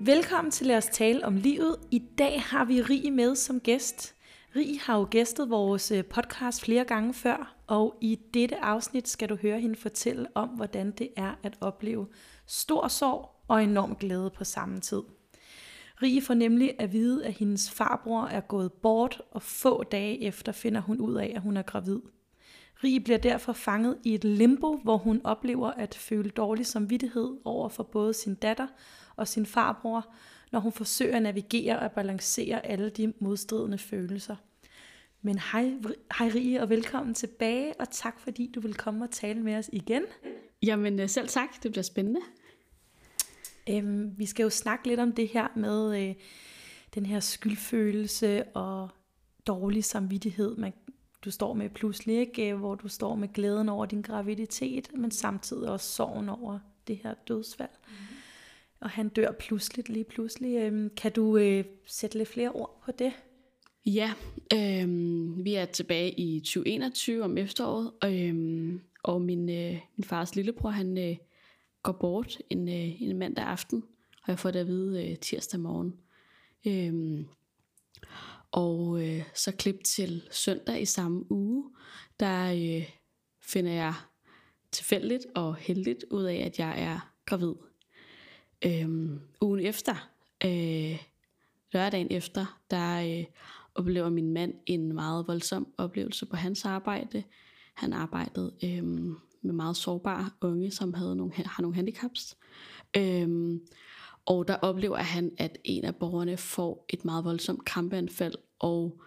Velkommen til Lad os tale om livet. I dag har vi Rie med som gæst. Rie har jo gæstet vores øh, podcast flere gange før, og i dette afsnit skal du høre hende fortælle om, hvordan det er at opleve stor sorg og enorm glæde på samme tid. Rie får nemlig at vide, at hendes farbror er gået bort, og få dage efter finder hun ud af, at hun er gravid. Rie bliver derfor fanget i et limbo, hvor hun oplever at føle dårlig samvittighed over for både sin datter og sin farbror, når hun forsøger at navigere og balancere alle de modstridende følelser. Men hej, hej Rie, og velkommen tilbage, og tak fordi du vil komme og tale med os igen. Jamen øh, selv tak, det bliver spændende. Øhm, vi skal jo snakke lidt om det her med øh, den her skyldfølelse og dårlig samvittighed, man, du står med pludselig, ikke? Øh, hvor du står med glæden over din graviditet, men samtidig også sorgen over det her dødsfald. Mm. Og han dør pludseligt, lige pludselig. Øhm, kan du øh, sætte lidt flere ord på det? Ja, øh, vi er tilbage i 2021 om efteråret, øh, og min, øh, min fars lillebror, han øh, går bort en, øh, en mandag aften, og jeg får det at vide øh, tirsdag morgen. Øh, og øh, så klip til søndag i samme uge, der øh, finder jeg tilfældigt og heldigt ud af, at jeg er gravid. Øhm, ugen efter, øh, lørdagen efter, der øh, oplever min mand en meget voldsom oplevelse på hans arbejde. Han arbejdede øh, med meget sårbare unge, som havde nogle, har nogle handicaps. Øh, og der oplever han, at en af borgerne får et meget voldsomt krampeanfald, og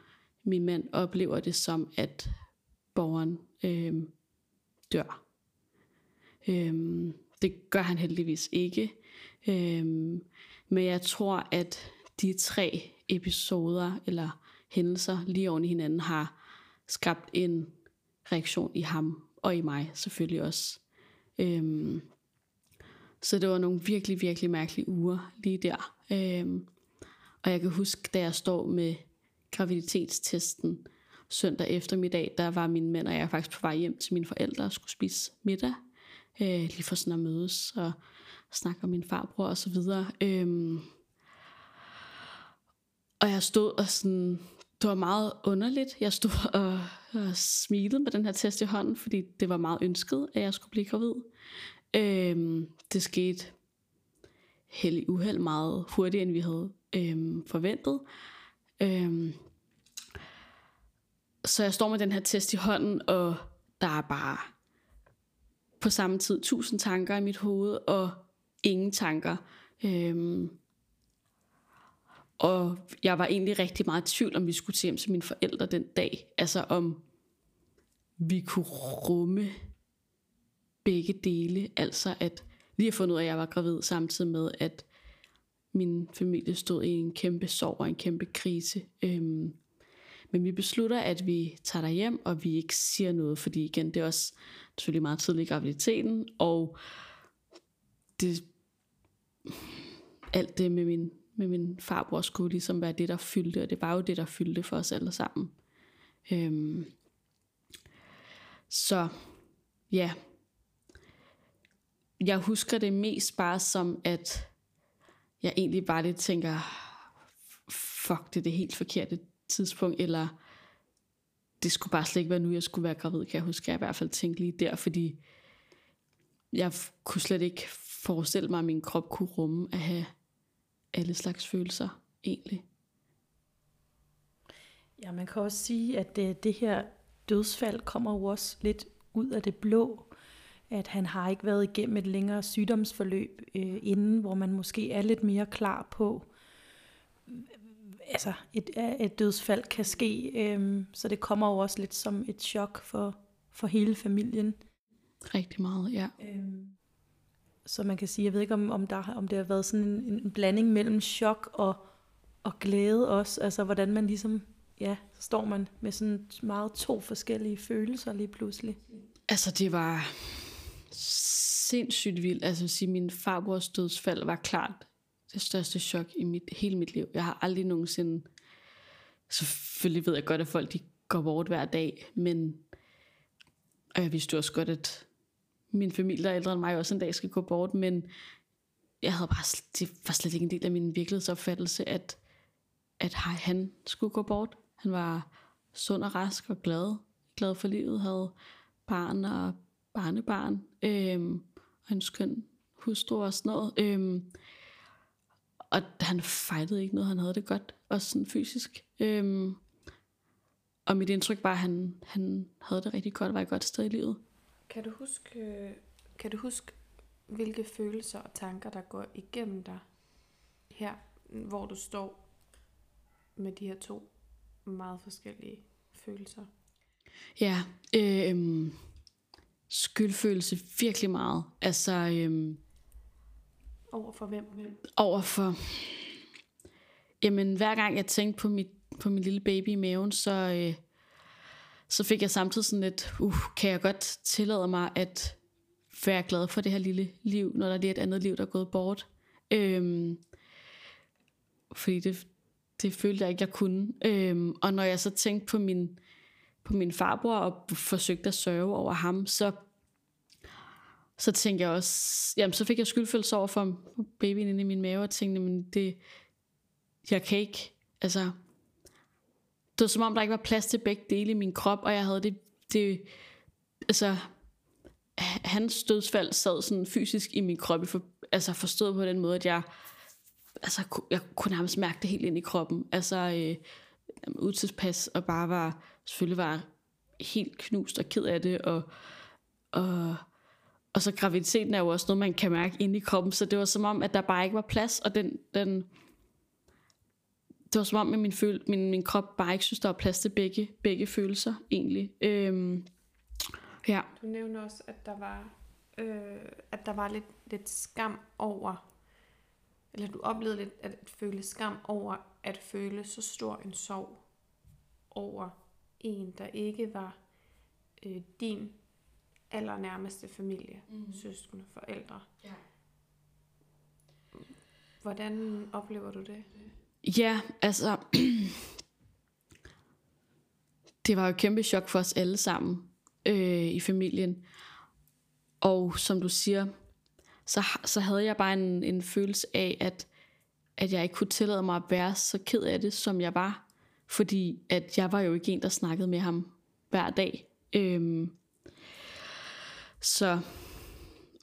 min mand oplever det som, at borgeren øh, dør. Øhm, det gør han heldigvis ikke. Øhm, men jeg tror, at de tre episoder eller hændelser lige oven i hinanden har skabt en reaktion i ham og i mig selvfølgelig også. Øhm, så det var nogle virkelig, virkelig mærkelige uger lige der. Øhm, og jeg kan huske, da jeg står med graviditetstesten søndag eftermiddag, der var min mand og jeg faktisk på vej hjem til mine forældre og skulle spise middag. Øh, lige for sådan at mødes og snakke om min farbror og så videre. Øhm, og jeg stod og sådan, det var meget underligt. Jeg stod og, og smilede med den her test i hånden, fordi det var meget ønsket, at jeg skulle blive gravid. Øhm, det skete heldig uheld meget hurtigere, end vi havde øhm, forventet. Øhm, så jeg står med den her test i hånden, og der er bare på samme tid tusind tanker i mit hoved, og ingen tanker. Øhm, og jeg var egentlig rigtig meget i tvivl, om vi skulle til hjem til mine forældre den dag. Altså om vi kunne rumme begge dele. Altså at lige at fundet ud af, at jeg var gravid, samtidig med, at min familie stod i en kæmpe sorg og en kæmpe krise. Øhm, men vi beslutter, at vi tager dig hjem, og vi ikke siger noget, fordi igen, det er også selvfølgelig meget tidlig i graviditeten, og det, alt det med min med min farbror skulle ligesom være det, der fyldte, og det var jo det, der fyldte for os alle sammen. Øhm, så ja, jeg husker det mest bare som, at jeg egentlig bare lidt tænker, fuck, det er det helt forkerte tidspunkt, eller det skulle bare slet ikke være nu, jeg skulle være gravid, kan jeg huske, jeg i hvert fald tænkte lige der, fordi jeg kunne slet ikke forestille mig, at min krop kunne rumme at have alle slags følelser egentlig. Ja, man kan også sige, at det, det her dødsfald kommer jo også lidt ud af det blå. At han har ikke været igennem et længere sygdomsforløb øh, inden, hvor man måske er lidt mere klar på, altså et, et dødsfald kan ske. Øh, så det kommer jo også lidt som et chok for, for hele familien. Rigtig meget, ja. Øh, så man kan sige, jeg ved ikke, om, om, der, om det har været sådan en, en blanding mellem chok og, og glæde også. Altså hvordan man ligesom, ja, så står man med sådan meget to forskellige følelser lige pludselig. Altså det var sindssygt vildt. Altså at sige, min farbrors dødsfald var klart det største chok i mit, hele mit liv. Jeg har aldrig nogensinde, selvfølgelig ved jeg godt, at folk de går bort hver dag, men og jeg vidste også godt, at min familie, der er ældre end mig, også en dag skal gå bort, men jeg havde bare, det var slet ikke en del af min virkelighedsopfattelse, at, at han skulle gå bort. Han var sund og rask og glad, glad for livet, havde barn og barnebarn, øhm, og en skøn hustru og sådan noget. Øhm, og han fejlede ikke noget, han havde det godt, også sådan fysisk. Øhm, og mit indtryk var, at han, han havde det rigtig godt, var et godt sted i livet. Kan du huske, kan du huske hvilke følelser og tanker, der går igennem dig her, hvor du står med de her to meget forskellige følelser? Ja, øh, skyldfølelse virkelig meget. Altså, øh, over for hvem? Over for... Jamen, hver gang jeg tænkte på, mit, på min lille baby i maven, så, øh, så fik jeg samtidig sådan lidt, uh, kan jeg godt tillade mig at være glad for det her lille liv, når der lige er et andet liv, der er gået bort. Øhm, fordi det, det følte jeg ikke, jeg kunne. Øhm, og når jeg så tænkte på min, på min farbror og forsøgte at sørge over ham, så, så tænkte jeg også, jamen så fik jeg skyldfølelse over for babyen inde i min mave, og tænkte, men det, jeg kan ikke, altså, det var som om, der ikke var plads til begge dele i min krop, og jeg havde det, det altså, hans dødsfald sad sådan fysisk i min krop, for, altså forstået på den måde, at jeg, altså, jeg kunne nærmest mærke det helt ind i kroppen. Altså, øh, utilspas, og bare var, selvfølgelig var helt knust og ked af det, og, og, og så graviditeten er jo også noget, man kan mærke ind i kroppen, så det var som om, at der bare ikke var plads, og den, den det var som om, at min, føl, min, min krop bare ikke synes, der var plads til begge, begge følelser, egentlig. Øhm, Ja. Du nævner også, at der var, øh, at der var lidt, lidt skam over, eller du oplevede lidt at føle skam over at føle så stor en sorg over en, der ikke var øh, din allernærmeste familie, mm. søskende, forældre. Ja. Hvordan oplever du det? Ja, altså, det var jo et kæmpe chok for os alle sammen øh, i familien. Og som du siger, så, så havde jeg bare en, en følelse af, at, at jeg ikke kunne tillade mig at være så ked af det, som jeg var. Fordi at jeg var jo ikke en, der snakkede med ham hver dag. Øhm, så,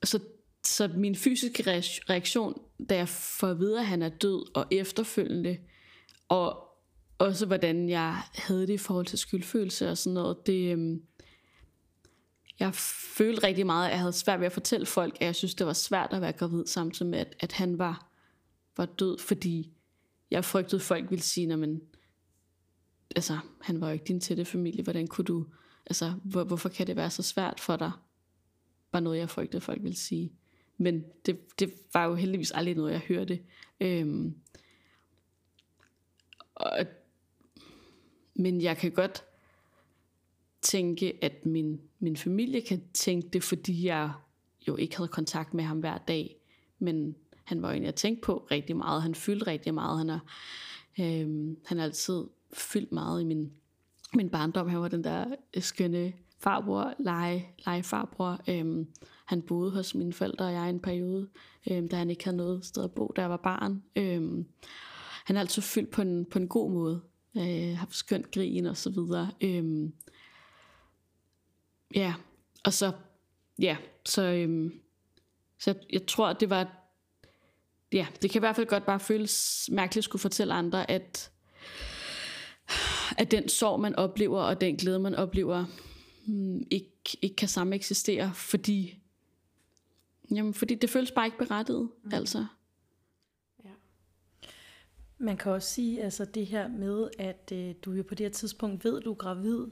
så, så min fysiske reaktion, da jeg får at vide, at han er død, og efterfølgende, og også hvordan jeg havde det i forhold til skyldfølelse og sådan noget, det, øhm, jeg følte rigtig meget, at jeg havde svært ved at fortælle folk, at jeg synes, det var svært at være gravid, samtidig med, at, at han var, var død, fordi jeg frygtede, at folk ville sige, men altså, han var jo ikke din tætte familie, hvordan kunne du, altså, hvor, hvorfor kan det være så svært for dig? Var noget, jeg frygtede, folk ville sige. Men det, det var jo heldigvis aldrig noget, jeg hørte. Øhm, og, men jeg kan godt tænke, at min, min familie kan tænke det, fordi jeg jo ikke havde kontakt med ham hver dag. Men han var jo en, jeg tænkte på rigtig meget. Han fyldte rigtig meget. Han har, øhm, han har altid fyldt meget i min, min barndom. Han var den der øh, skønne farbror, lege, lege farbror. Øh, han boede hos mine forældre og jeg en periode, øhm, da han ikke havde noget sted at bo, da jeg var barn. Øhm, han har altid fyldt på en, på en god måde. Øh, har skønt grin og så videre. Øhm, Ja, og så, ja, så, øhm, så jeg, jeg tror, det var, ja, det kan i hvert fald godt bare føles mærkeligt at skulle fortælle andre, at, at den sorg, man oplever, og den glæde, man oplever, hmm, ikke, ikke kan samme eksistere, fordi, jamen, fordi det føles bare ikke berettiget, mm. altså. Ja. Man kan også sige, altså det her med, at øh, du jo på det her tidspunkt ved, at du er gravid,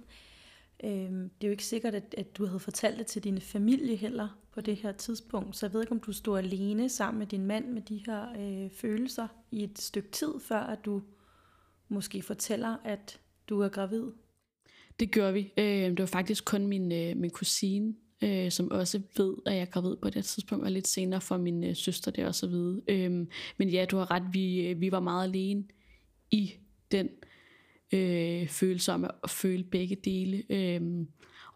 Øhm, det er jo ikke sikkert, at, at du havde fortalt det til din familie heller på det her tidspunkt. Så jeg ved ikke, om du stod alene sammen med din mand med de her øh, følelser i et stykke tid, før at du måske fortæller, at du er gravid. Det gør vi. Øh, det var faktisk kun min, øh, min kusine, øh, som også ved, at jeg er gravid på det tidspunkt, og lidt senere for min øh, søster der også at vide. Øh, men ja, du har ret, vi, øh, vi var meget alene i den øh, følelse om at føle begge dele. Øh,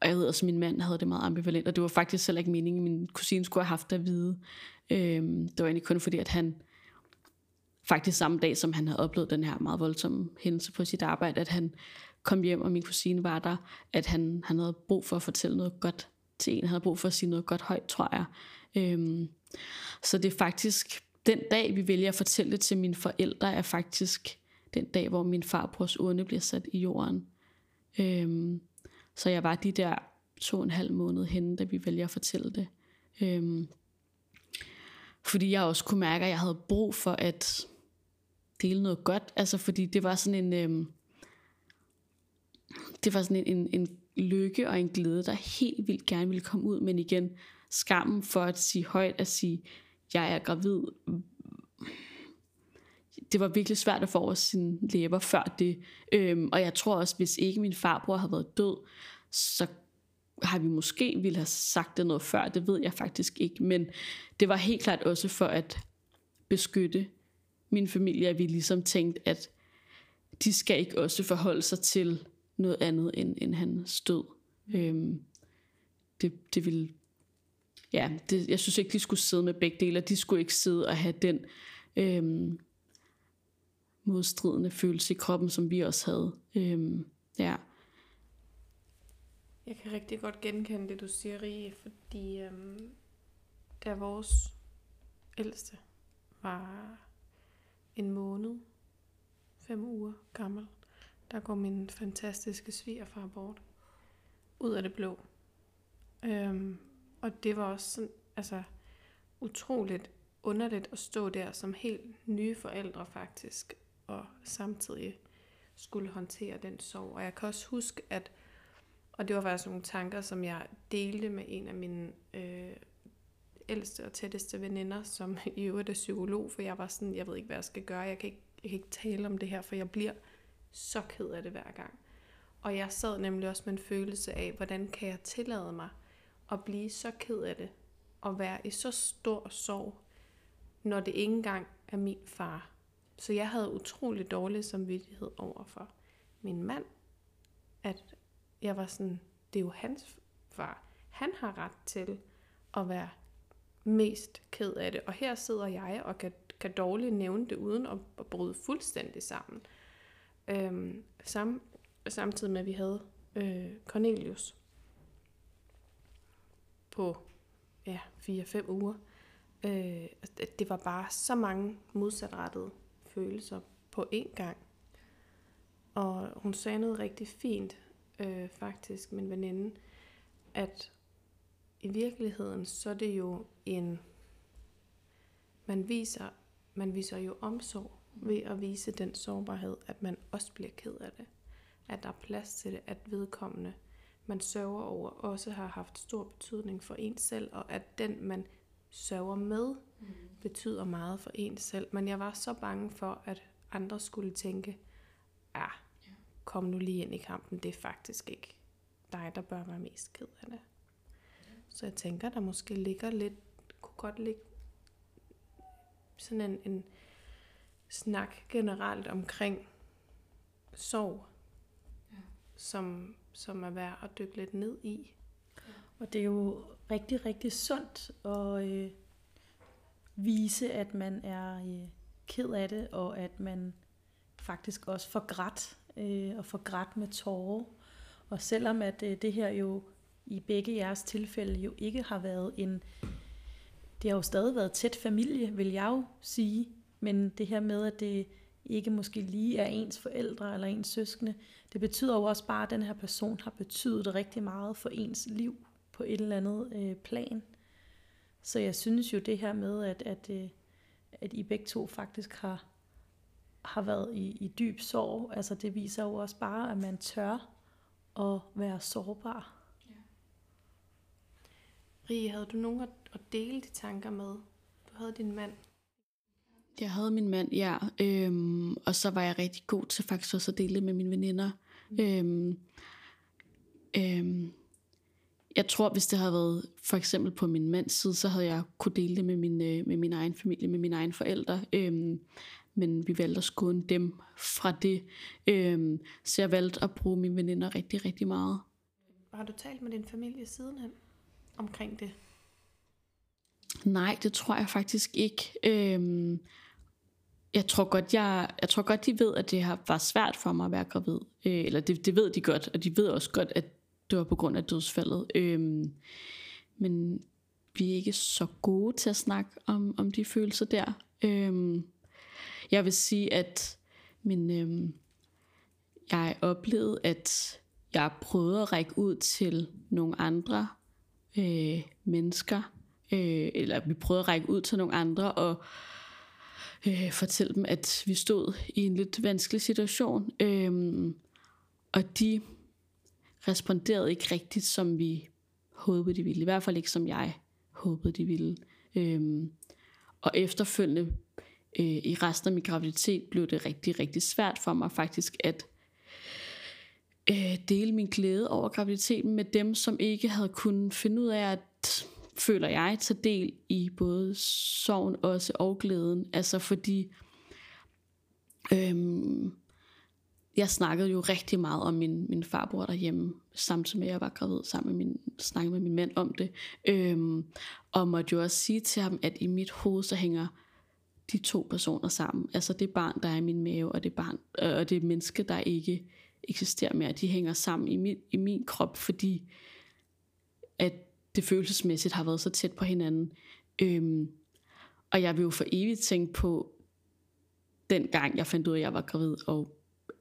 og jeg ved også, at min mand havde det meget ambivalent, og det var faktisk heller ikke meningen, at min kusine skulle have haft det at vide. Øhm, det var egentlig kun fordi, at han faktisk samme dag, som han havde oplevet den her meget voldsomme hændelse på sit arbejde, at han kom hjem, og min kusine var der, at han, han havde brug for at fortælle noget godt til en. Han havde brug for at sige noget godt højt, tror jeg. Øhm, så det er faktisk den dag, vi vælger at fortælle det til mine forældre, er faktisk den dag, hvor min farbrors urne bliver sat i jorden. Øhm, så jeg var de der to og en halv måned henne, da vi vælger at fortælle det. Øhm, fordi jeg også kunne mærke, at jeg havde brug for at dele noget godt. Altså fordi det var sådan en... Øhm, det var sådan en, en, en lykke og en glæde, der helt vildt gerne ville komme ud. Men igen, skammen for at sige højt, at sige, jeg er gravid. Det var virkelig svært at få over sine læber før det. Øhm, og jeg tror også, hvis ikke min farbror havde været død, så har vi måske ville have sagt det noget før, det ved jeg faktisk ikke, men det var helt klart også for at beskytte min familie, at vi ligesom tænkte, at de skal ikke også forholde sig til noget andet end, end han stød. Øhm, det, det ville, ja, det, jeg synes ikke, de skulle sidde med begge dele, de skulle ikke sidde og have den øhm, modstridende følelse i kroppen, som vi også havde. Øhm, ja. Jeg kan rigtig godt genkende det, du siger, Rie, fordi øhm, da vores ældste var en måned, fem uger gammel, der går min fantastiske svigerfar bort. Ud af det blå. Øhm, og det var også sådan, altså, utroligt underligt at stå der som helt nye forældre faktisk, og samtidig skulle håndtere den sorg. Og jeg kan også huske, at og det var faktisk nogle tanker, som jeg delte med en af mine øh, ældste og tætteste veninder, som i øvrigt er psykolog, for jeg var sådan, jeg ved ikke, hvad jeg skal gøre, jeg kan ikke, jeg kan ikke tale om det her, for jeg bliver så ked af det hver gang. Og jeg sad nemlig også med en følelse af, hvordan kan jeg tillade mig at blive så ked af det, og være i så stor sorg, når det ikke engang er min far. Så jeg havde utrolig dårlig samvittighed over for min mand, at jeg var sådan, det er jo hans far. Han har ret til at være mest ked af det. Og her sidder jeg og kan, kan dårligt nævne det uden at, at bryde fuldstændig sammen. Øhm, sam, samtidig med, at vi havde øh, Cornelius på ja, 4-5 uger. Øh, det var bare så mange modsatrettede følelser på én gang. Og hun sagde noget rigtig fint, øh, faktisk, min veninde, at i virkeligheden, så er det jo en, man viser, man viser jo omsorg ved at vise den sårbarhed, at man også bliver ked af det. At der er plads til det, at vedkommende, man sørger over, også har haft stor betydning for en selv, og at den, man sørger med, mm. betyder meget for en selv. Men jeg var så bange for, at andre skulle tænke, ja, kom nu lige ind i kampen, det er faktisk ikke dig, der bør være mest ked af det. Så jeg tænker, der måske ligger lidt, kunne godt ligge sådan en, en snak generelt omkring sorg, ja. som, som er værd at dykke lidt ned i. Og det er jo rigtig, rigtig sundt at øh, vise, at man er øh, ked af det, og at man faktisk også får grædt øh, og få grædt med tårer. Og selvom at øh, det her jo i begge jeres tilfælde jo ikke har været en, det har jo stadig været tæt familie, vil jeg jo sige, men det her med, at det ikke måske lige er ens forældre eller ens søskende, det betyder jo også bare, at den her person har betydet rigtig meget for ens liv på et eller andet øh, plan. Så jeg synes jo det her med, at, at, øh, at I begge to faktisk har, har været i, i dyb sorg, altså det viser jo også bare, at man tør at være sårbar. Ja. Rie, havde du nogen at dele de tanker med? Du havde din mand. Jeg havde min mand, ja. Øhm, og så var jeg rigtig god til faktisk også at dele det med mine veninder. Mm. Øhm, øhm, jeg tror, hvis det havde været for eksempel på min mands side, så havde jeg kunne dele det med min, øh, med min egen familie, med mine egne forældre. Øhm, men vi valgte at skåne dem fra det. Øhm, så jeg valgte at bruge mine veninder rigtig, rigtig meget. Har du talt med din familie sidenhen omkring det? Nej, det tror jeg faktisk ikke. Øhm, jeg tror godt, jeg, jeg tror godt, de ved, at det har var svært for mig at være gravid. Øh, eller det, det ved de godt, og de ved også godt, at det var på grund af dødsfaldet. Øhm, men vi er ikke så gode til at snakke om, om de følelser der. Øhm, jeg vil sige, at min, øhm, jeg oplevede, at jeg prøvede at række ud til nogle andre øh, mennesker, øh, eller vi prøvede at række ud til nogle andre og øh, fortælle dem, at vi stod i en lidt vanskelig situation. Øh, og de responderede ikke rigtigt, som vi håbede, de ville. I hvert fald ikke, som jeg håbede, de ville. Øh, og efterfølgende øh, i resten af min graviditet blev det rigtig, rigtig svært for mig faktisk at øh, dele min glæde over graviditeten med dem, som ikke havde kunnet finde ud af at føler jeg, tage del i både sorgen også og glæden. Altså fordi øhm, jeg snakkede jo rigtig meget om min, min farbror derhjemme, samtidig med at jeg var gravid sammen med min, snakkede med min mand om det. Øhm, og måtte jo også sige til ham, at i mit hoved så hænger de to personer sammen. Altså det barn, der er i min mave, og det barn, øh, og det menneske, der ikke eksisterer mere, de hænger sammen i min, i min krop, fordi at det følelsesmæssigt har været så tæt på hinanden. Øhm, og jeg vil jo for evigt tænke på den gang, jeg fandt ud af, at jeg var gravid, og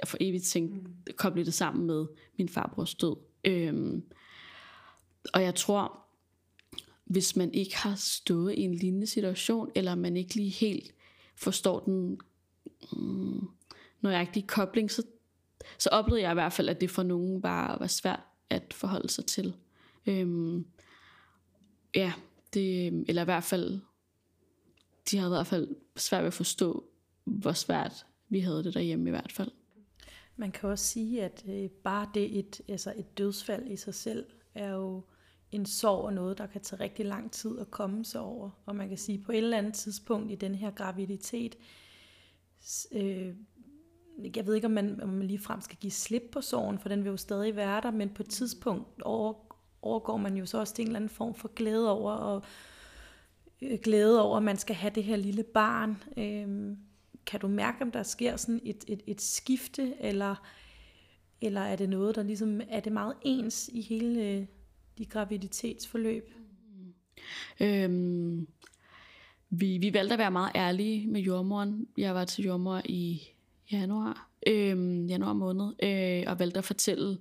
for evigt tænke, mm. koble det sammen med min farbrors død. Øhm, og jeg tror, hvis man ikke har stået i en lignende situation, eller man ikke lige helt forstår den mm, nøjagtige kobling, så, så oplevede jeg i hvert fald, at det for nogen var, var svært at forholde sig til. Øhm, ja, det, eller i hvert fald, de havde i hvert fald svært ved at forstå, hvor svært vi havde det derhjemme i hvert fald. Man kan også sige, at øh, bare det et, altså et dødsfald i sig selv er jo en sorg og noget, der kan tage rigtig lang tid at komme sig over. Og man kan sige, på et eller andet tidspunkt i den her graviditet, øh, jeg ved ikke, om man, om man lige frem skal give slip på sorgen, for den vil jo stadig være der, men på et tidspunkt over, overgår man jo så også til en eller anden form for glæde over, og øh, glæde over, at man skal have det her lille barn. Øhm, kan du mærke, om der sker sådan et, et, et skifte, eller, eller er det noget, der ligesom, er det meget ens i hele øh, de graviditetsforløb? Mm. Øhm, vi, vi valgte at være meget ærlige med jordmoren. Jeg var til jordmor i januar, øhm, januar måned, øh, og valgte at fortælle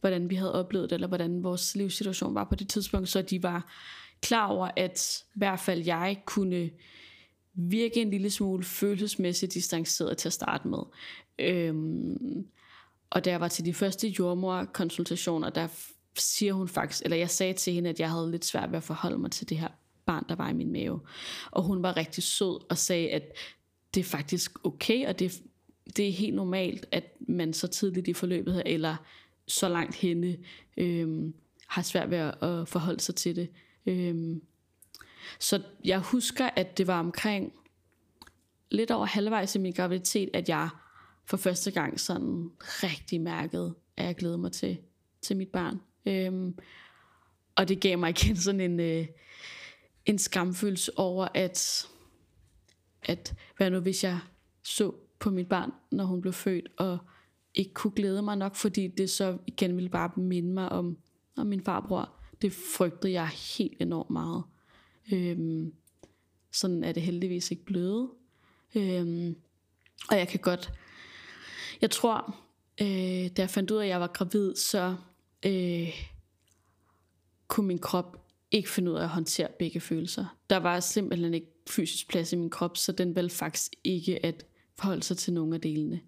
hvordan vi havde oplevet det, eller hvordan vores livssituation var på det tidspunkt, så de var klar over, at i hvert fald jeg kunne virke en lille smule følelsesmæssigt distanceret til at starte med. Øhm, og da jeg var til de første jordmor-konsultationer, der siger hun faktisk, eller jeg sagde til hende, at jeg havde lidt svært ved at forholde mig til det her barn, der var i min mave. Og hun var rigtig sød og sagde, at det er faktisk okay, og det, det er helt normalt, at man så tidligt i forløbet, eller så langt henne, øh, har svært ved at forholde sig til det. Øh, så jeg husker, at det var omkring lidt over halvvejs i min graviditet, at jeg for første gang sådan rigtig mærkede, at jeg glæder mig til, til mit barn. Øh, og det gav mig igen sådan en, øh, en skamfølelse over, at, at hvad nu hvis jeg så på mit barn, når hun blev født, og ikke kunne glæde mig nok, fordi det så igen ville bare minde mig om, om min farbror. Det frygtede jeg helt enormt meget. Øhm, sådan er det heldigvis ikke blevet. Øhm, og jeg kan godt, jeg tror, øh, da jeg fandt ud af, at jeg var gravid, så øh, kunne min krop ikke finde ud af at håndtere begge følelser. Der var simpelthen ikke fysisk plads i min krop, så den valgte faktisk ikke at forholde sig til nogen af delene.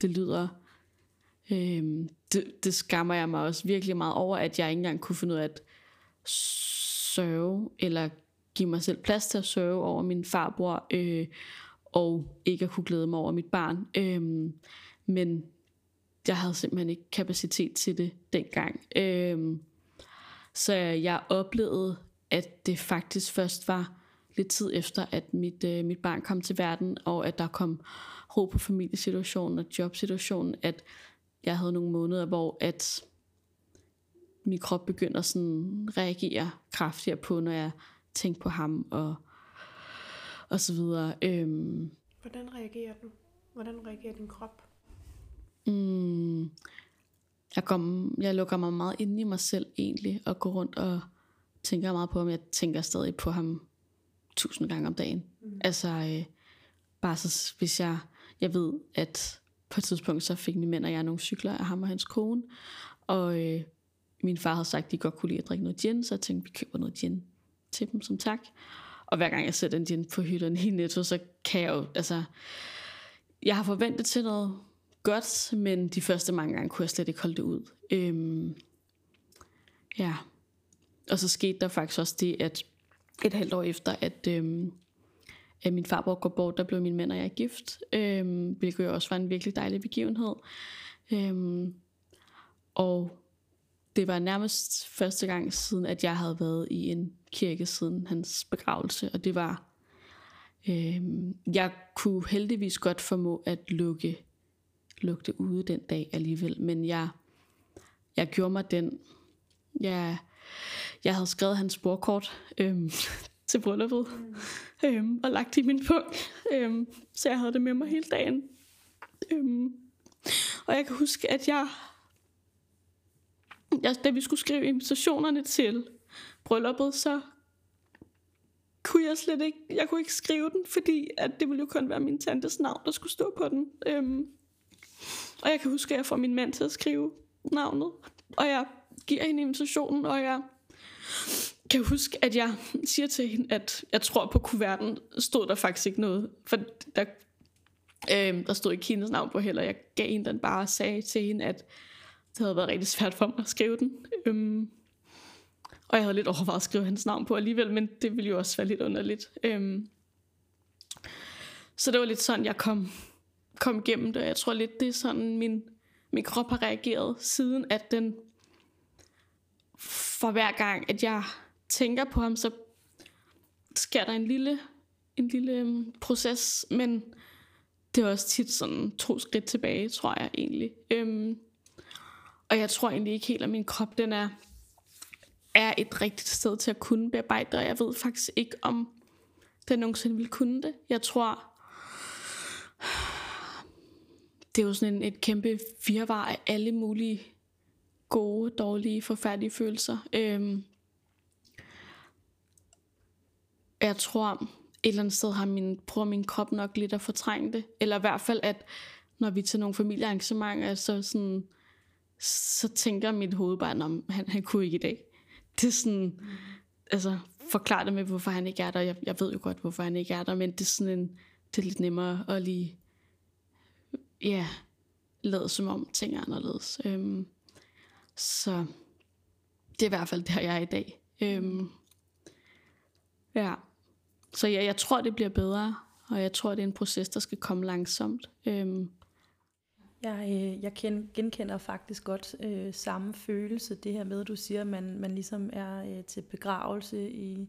Det lyder Øhm, det, det skammer jeg mig også virkelig meget over, at jeg ikke engang kunne finde ud af at sørge, eller give mig selv plads til at sørge over min farbror, øh, og ikke at kunne glæde mig over mit barn. Øhm, men jeg havde simpelthen ikke kapacitet til det dengang. Øhm, så jeg oplevede, at det faktisk først var lidt tid efter, at mit, øh, mit barn kom til verden, og at der kom ro på familiesituationen og jobsituationen, at jeg havde nogle måneder, hvor at min krop begynder sådan reagere kraftigere på, når jeg tænke på ham og, og så videre. Øhm, Hvordan reagerer du? Hvordan reagerer din krop? mm, jeg, går, jeg lukker mig meget ind i mig selv egentlig, og går rundt og tænker meget på ham. Jeg tænker stadig på ham tusind gange om dagen. Mm. Altså, øh, bare så, hvis jeg, jeg ved, at på et tidspunkt, så fik min mænd og jeg nogle cykler af ham og hans kone, og øh, min far havde sagt, at de godt kunne lide at drikke noget gin, så jeg tænkte, vi køber noget gin til dem som tak. Og hver gang jeg sætter en gin på hylderne i Netto, så kan jeg jo, altså, jeg har forventet til noget godt, men de første mange gange kunne jeg slet ikke holde det ud. Øhm, ja. Og så skete der faktisk også det, at et halvt år efter, at, øhm, at min farbror går bort, der blev min mænd og jeg gift, øhm, hvilket jo også var en virkelig dejlig begivenhed. Øhm, og det var nærmest første gang siden, at jeg havde været i en kirke siden hans begravelse, og det var, øhm, jeg kunne heldigvis godt formå at lukke, lukke det ude den dag alligevel, men jeg, jeg gjorde mig den, jeg, jeg havde skrevet hans sporkort øhm, til brylluppet, mm. øhm, og lagt i min pung, øhm, så jeg havde det med mig hele dagen. Øhm, og jeg kan huske, at jeg jeg, da vi skulle skrive invitationerne til brylluppet, så kunne jeg slet ikke, jeg kunne ikke skrive den, fordi at det ville jo kun være min tantes navn, der skulle stå på den. Øhm, og jeg kan huske, at jeg får min mand til at skrive navnet, og jeg giver hende invitationen, og jeg kan huske, at jeg siger til hende, at jeg tror på kuverten stod der faktisk ikke noget, for der, øh, der stod ikke hendes navn på heller. Jeg gav hende den bare og sagde til hende, at det havde været rigtig svært for mig at skrive den. Øhm, og jeg havde lidt overvejet at skrive hans navn på alligevel, men det ville jo også være lidt underligt. Øhm, så det var lidt sådan, jeg kom, kom igennem det. Jeg tror lidt, det er sådan, min, min krop har reageret siden, at den for hver gang, at jeg tænker på ham, så sker der en lille, en lille um, proces, men det er også tit sådan to skridt tilbage, tror jeg egentlig. Øhm, og jeg tror egentlig ikke helt, at min krop den er, er et rigtigt sted til at kunne bearbejde og jeg ved faktisk ikke, om den nogensinde vil kunne det. Jeg tror, det er jo sådan en, et kæmpe virvar af alle mulige gode, dårlige, forfærdelige følelser. Øhm, jeg tror, et eller andet sted har min, prøver min krop nok lidt at fortrænge det. Eller i hvert fald, at når vi er til nogle familiearrangementer, så sådan, så tænker mit hoved bare, at han, han kunne ikke i dag. Det er sådan, altså, forklare det med, hvorfor han ikke er der. Jeg, jeg ved jo godt, hvorfor han ikke er der, men det er sådan en, det er lidt nemmere at lige, ja, lade som om ting er anderledes. Øhm, så det er i hvert fald der, jeg er i dag. Øhm, ja, så ja, jeg tror, det bliver bedre, og jeg tror, det er en proces, der skal komme langsomt. Øhm, jeg, øh, jeg genkender faktisk godt øh, samme følelse, det her med, at du siger, at man, man ligesom er øh, til begravelse i,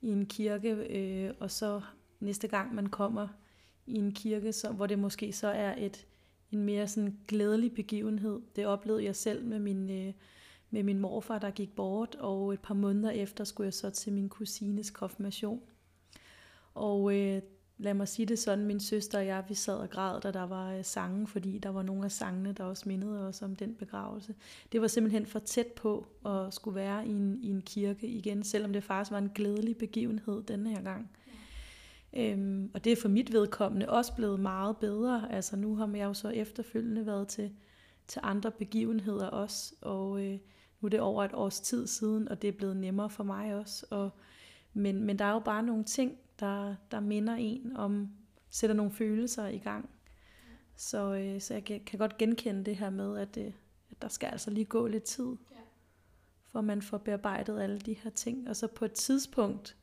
i en kirke, øh, og så næste gang man kommer i en kirke, så, hvor det måske så er et, en mere sådan glædelig begivenhed. Det oplevede jeg selv med min, øh, med min morfar, der gik bort, og et par måneder efter skulle jeg så til min kusines konfirmation. Og øh, lad mig sige det sådan, min søster og jeg, vi sad og græd, da der var øh, sange, fordi der var nogle af sangene, der også mindede os om den begravelse. Det var simpelthen for tæt på at skulle være i en, i en kirke igen, selvom det faktisk var en glædelig begivenhed denne her gang. Øhm, og det er for mit vedkommende også blevet meget bedre. Altså nu har jeg jo så efterfølgende været til, til andre begivenheder også, og øh, nu er det over et års tid siden, og det er blevet nemmere for mig også. Og, men, men der er jo bare nogle ting, der, der minder en om, sætter nogle følelser i gang. Så, øh, så jeg kan, godt genkende det her med, at, øh, at der skal altså lige gå lidt tid, ja. for man får bearbejdet alle de her ting. Og så på et tidspunkt,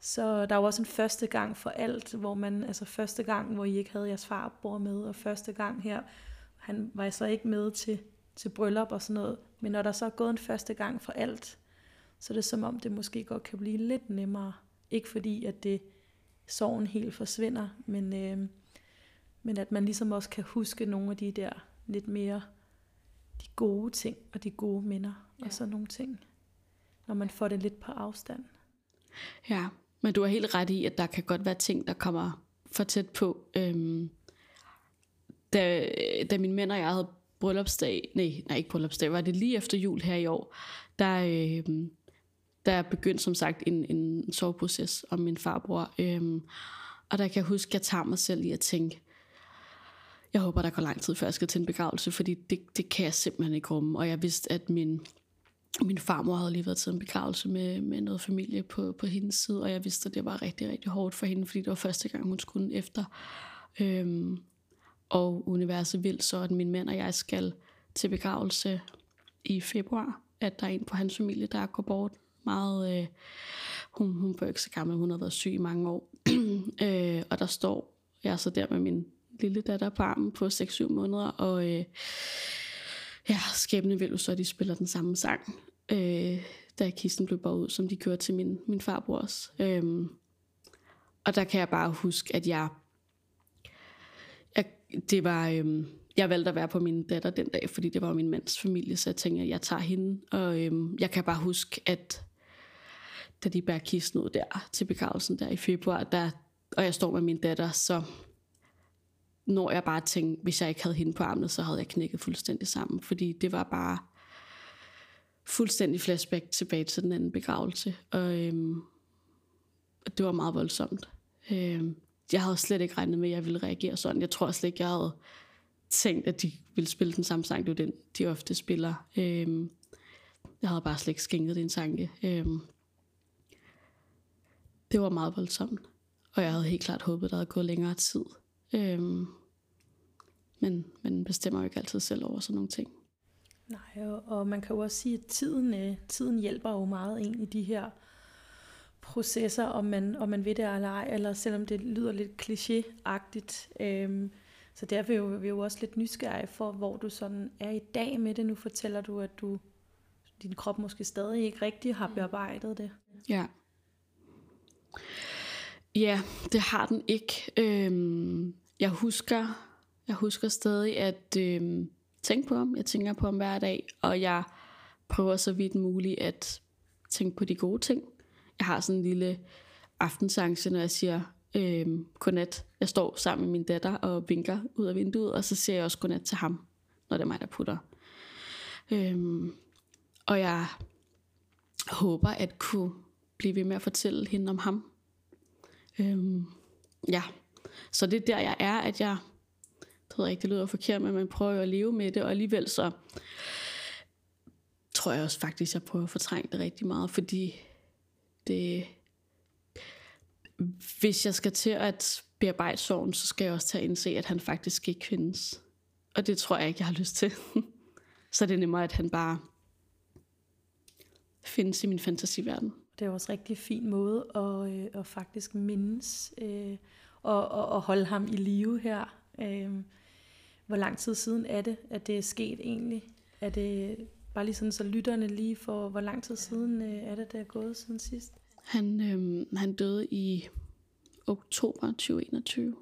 så der er jo også en første gang for alt, hvor man, altså første gang, hvor I ikke havde jeres farbror med, og første gang her, han var så ikke med til, til bryllup og sådan noget, men når der så er gået en første gang for alt, så er det som om, det måske godt kan blive lidt nemmere ikke fordi, at det sorgen helt forsvinder, men, øh, men at man ligesom også kan huske nogle af de der lidt mere de gode ting og de gode minder ja. og sådan nogle ting, når man får det lidt på afstand. Ja, men du har helt ret i, at der kan godt være ting, der kommer for tæt på. Øhm, da, da min mænd og jeg havde bryllupsdag, nej, nej ikke bryllupsdag, var det lige efter jul her i år, der, øhm, der begyndte som sagt en, en soveproces om min farbror. Øhm, og der kan jeg huske, at jeg tager mig selv i at tænke, jeg håber, der går lang tid, før jeg skal til en begravelse, fordi det, det kan jeg simpelthen ikke rumme. Og jeg vidste, at min, min farmor havde lige været til en begravelse med, med noget familie på, på hendes side, og jeg vidste, at det var rigtig, rigtig hårdt for hende, fordi det var første gang, hun skulle efter. Øhm, og universet vil så, at min mand og jeg skal til begravelse i februar, at der er en på hans familie, der går bort meget. Øh, hun, hun var ikke så gammel, hun har været syg i mange år. øh, og der står jeg så der med min lille datter på armen på 6-7 måneder, og øh, ja, skæbne vil jo så, at de spiller den samme sang, øh, da kisten blev båret ud, som de kørte til min, min farbrors. Øh, og der kan jeg bare huske, at jeg, jeg det var, øh, jeg valgte at være på min datter den dag, fordi det var min mands familie, så jeg tænkte, at jeg tager hende. Og øh, jeg kan bare huske, at da de bærer kisten ud der til begravelsen der i februar, der, og jeg står med min datter, så når jeg bare tænkte, hvis jeg ikke havde hende på armen, så havde jeg knækket fuldstændig sammen, fordi det var bare fuldstændig flashback tilbage til den anden begravelse, og øhm, det var meget voldsomt. Øhm, jeg havde slet ikke regnet med, at jeg ville reagere sådan. Jeg tror slet ikke, jeg havde tænkt, at de ville spille den samme sang. Det er den, de ofte spiller. Øhm, jeg havde bare slet ikke skænket en tanke. Øhm, det var meget voldsomt. Og jeg havde helt klart håbet, at der havde gået længere tid. Øhm, men man bestemmer jo ikke altid selv over sådan nogle ting. Nej, og, og man kan jo også sige, at tiden, øh, tiden hjælper jo meget ind i de her processer, om man, om man ved det eller ej, eller selvom det lyder lidt klichéagtigt. Øhm, så derfor er vi jo også lidt nysgerrige for, hvor du sådan er i dag med det. Nu fortæller du, at du din krop måske stadig ikke rigtig har bearbejdet det. Ja. Ja, det har den ikke. Øhm, jeg husker, jeg husker stadig at øhm, tænke på ham. Jeg tænker på ham hver dag, og jeg prøver så vidt muligt at tænke på de gode ting. Jeg har sådan en lille aftensangse, når jeg siger øhm, godnat. Jeg står sammen med min datter og vinker ud af vinduet, og så siger jeg også godnat til ham, når det er mig, der putter. Øhm, og jeg håber at kunne blive ved med at fortælle hende om ham. Øhm, ja, så det er der, jeg er, at jeg, det ved ikke, det lyder forkert, men man prøver at leve med det, og alligevel så tror jeg også faktisk, jeg prøver at fortrænge det rigtig meget, fordi det, hvis jeg skal til at bearbejde sorgen, så skal jeg også tage indse, at han faktisk ikke findes. Og det tror jeg ikke, jeg har lyst til. så det er nemmere, at han bare findes i min fantasiverden. Det er også en rigtig fin måde at, øh, at faktisk mindes øh, og, og, og holde ham i live her. Øh, hvor lang tid siden er det, at det er sket egentlig? Er det bare lige sådan, så lytterne lige for, hvor lang tid siden øh, er det, det er gået siden sidst? Han, øh, han døde i oktober 2021.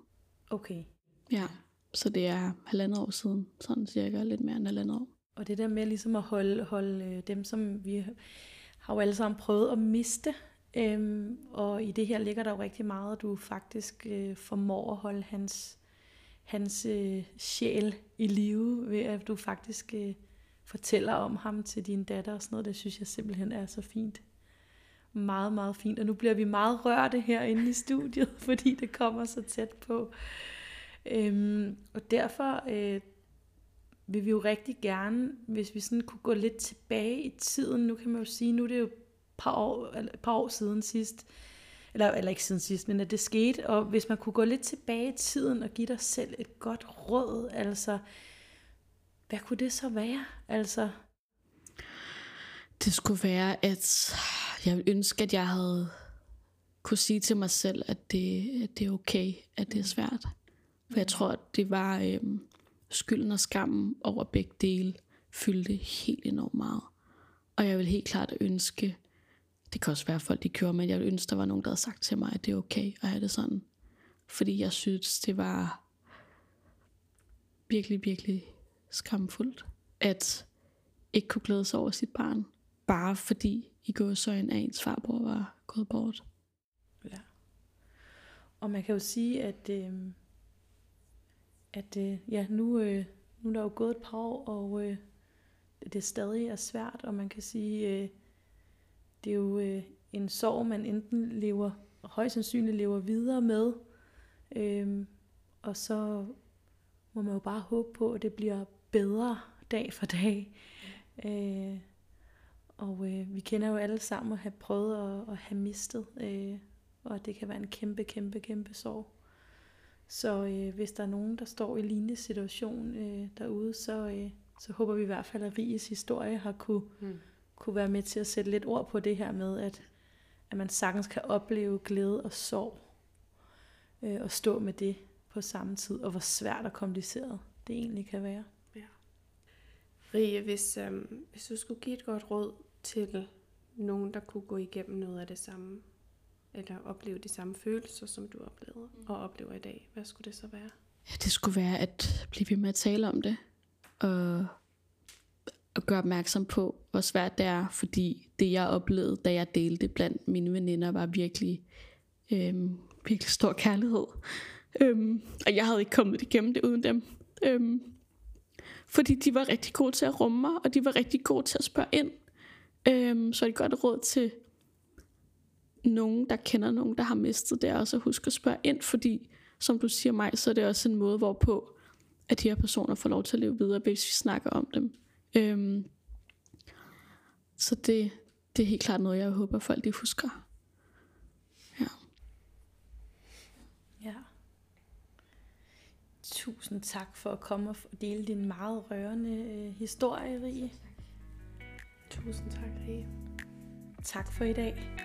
Okay. Ja, så det er halvandet år siden, sådan cirka lidt mere end halvandet år. Og det der med ligesom at holde, holde øh, dem, som vi har jo alle sammen prøvet at miste, øhm, og i det her ligger der jo rigtig meget, at du faktisk øh, formår at holde hans, hans øh, sjæl i live, ved at du faktisk øh, fortæller om ham til din datter og sådan noget. Det synes jeg simpelthen er så fint. Meget, meget fint. Og nu bliver vi meget rørte herinde i studiet, fordi det kommer så tæt på. Øhm, og derfor øh, vil vi jo rigtig gerne, hvis vi sådan kunne gå lidt tilbage i tiden. Nu kan man jo sige, nu er det jo et par år, eller et par år siden sidst, eller, eller ikke siden sidst, men at det skete. Og hvis man kunne gå lidt tilbage i tiden og give dig selv et godt råd, altså, hvad kunne det så være? Altså, Det skulle være, at jeg ville ønske, at jeg havde kunne sige til mig selv, at det, at det er okay, at det er svært. For jeg tror, at det var øhm, skylden og skammen over begge dele fyldte helt enormt meget. Og jeg vil helt klart ønske, det kan også være folk, de kører, men jeg ville ønske, der var nogen, der havde sagt til mig, at det er okay at have det sådan. Fordi jeg synes, det var virkelig, virkelig skamfuldt, at ikke kunne glæde sig over sit barn. bare fordi i gåsøjen af ens farbror var gået bort. Ja. Og man kan jo sige, at, øh, at øh, ja, nu, øh, nu er der jo gået et par år, og øh, det stadig er svært, og man kan sige, øh, det er jo øh, en sorg, man enten lever, højst sandsynligt lever videre med, øh, og så må man jo bare håbe på, at det bliver bedre dag for dag. Øh, og øh, vi kender jo alle sammen at have prøvet at, at have mistet, øh, og det kan være en kæmpe, kæmpe, kæmpe sorg. Så øh, hvis der er nogen, der står i lignende situation øh, derude, så, øh, så håber vi i hvert fald, at Riges historie har kunne, mm. kunne være med til at sætte lidt ord på det her med, at, at man sagtens kan opleve glæde og sorg, øh, og stå med det på samme tid, og hvor svært og kompliceret det egentlig kan være. Ja. Rie, hvis, øhm, hvis du skulle give et godt råd til nogen, der kunne gå igennem noget af det samme, eller opleve de samme følelser, som du oplevede og oplever i dag, hvad skulle det så være? Ja, det skulle være at blive ved med at tale om det, og, og gøre opmærksom på, hvor svært det er, fordi det jeg oplevede, da jeg delte blandt mine veninder, var virkelig, øhm, virkelig stor kærlighed. Øhm, og jeg havde ikke kommet igennem det uden dem. Øhm, fordi de var rigtig gode til at rumme mig, og de var rigtig gode til at spørge ind. Øhm, så et godt råd til nogen, der kender nogen, der har mistet, det også at huske at spørge ind, fordi som du siger mig, så er det også en måde, hvorpå at de her personer får lov til at leve videre, hvis vi snakker om dem. Øhm, så det, det er helt klart noget, jeg håber, folk de husker. Ja. Ja. Tusind tak for at komme og dele din meget rørende øh, historie, Rie. Tusind tak, Rie. Tak for i dag.